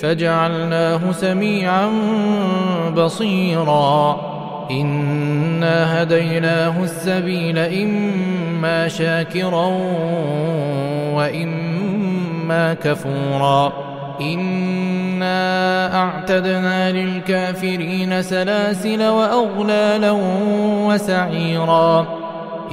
فجعلناه سميعا بصيرا. انا هديناه السبيل اما شاكرا واما كفورا. انا اعتدنا للكافرين سلاسل واغلالا وسعيرا.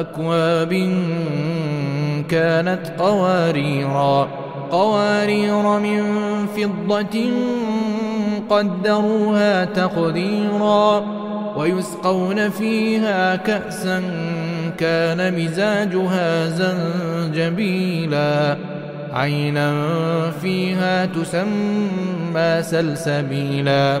وأكواب كانت قواريرا قوارير من فضة قدروها تقديرا ويسقون فيها كأسا كان مزاجها زنجبيلا. عينا فيها تسمى سلسبيلا.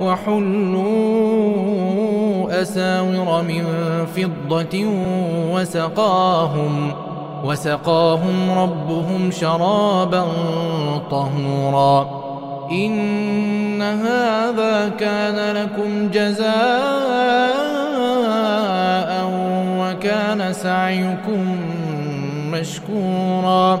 وحلوا أساور من فضة وسقاهم وسقاهم ربهم شرابا طهورا إن هذا كان لكم جزاء وكان سعيكم مشكورا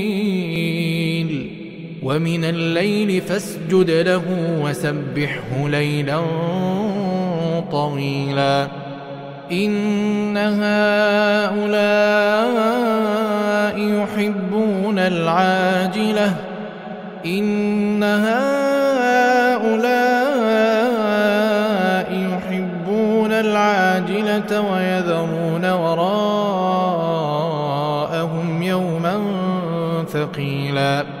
ومن الليل فاسجد له وسبحه ليلا طويلا. إن هؤلاء يحبون العاجلة. إن هؤلاء يحبون العاجلة ويذرون وراءهم يوما ثقيلا.